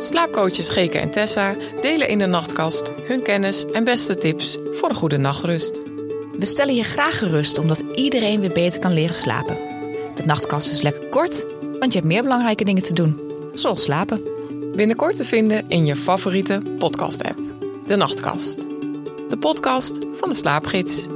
Slaapcoaches Geke en Tessa delen in de nachtkast hun kennis en beste tips voor een goede nachtrust. We stellen je graag gerust omdat iedereen weer beter kan leren slapen. De nachtkast is lekker kort, want je hebt meer belangrijke dingen te doen, zoals slapen. Binnenkort te vinden in je favoriete podcast-app. De Nachtkast. De podcast van de Slaapgids.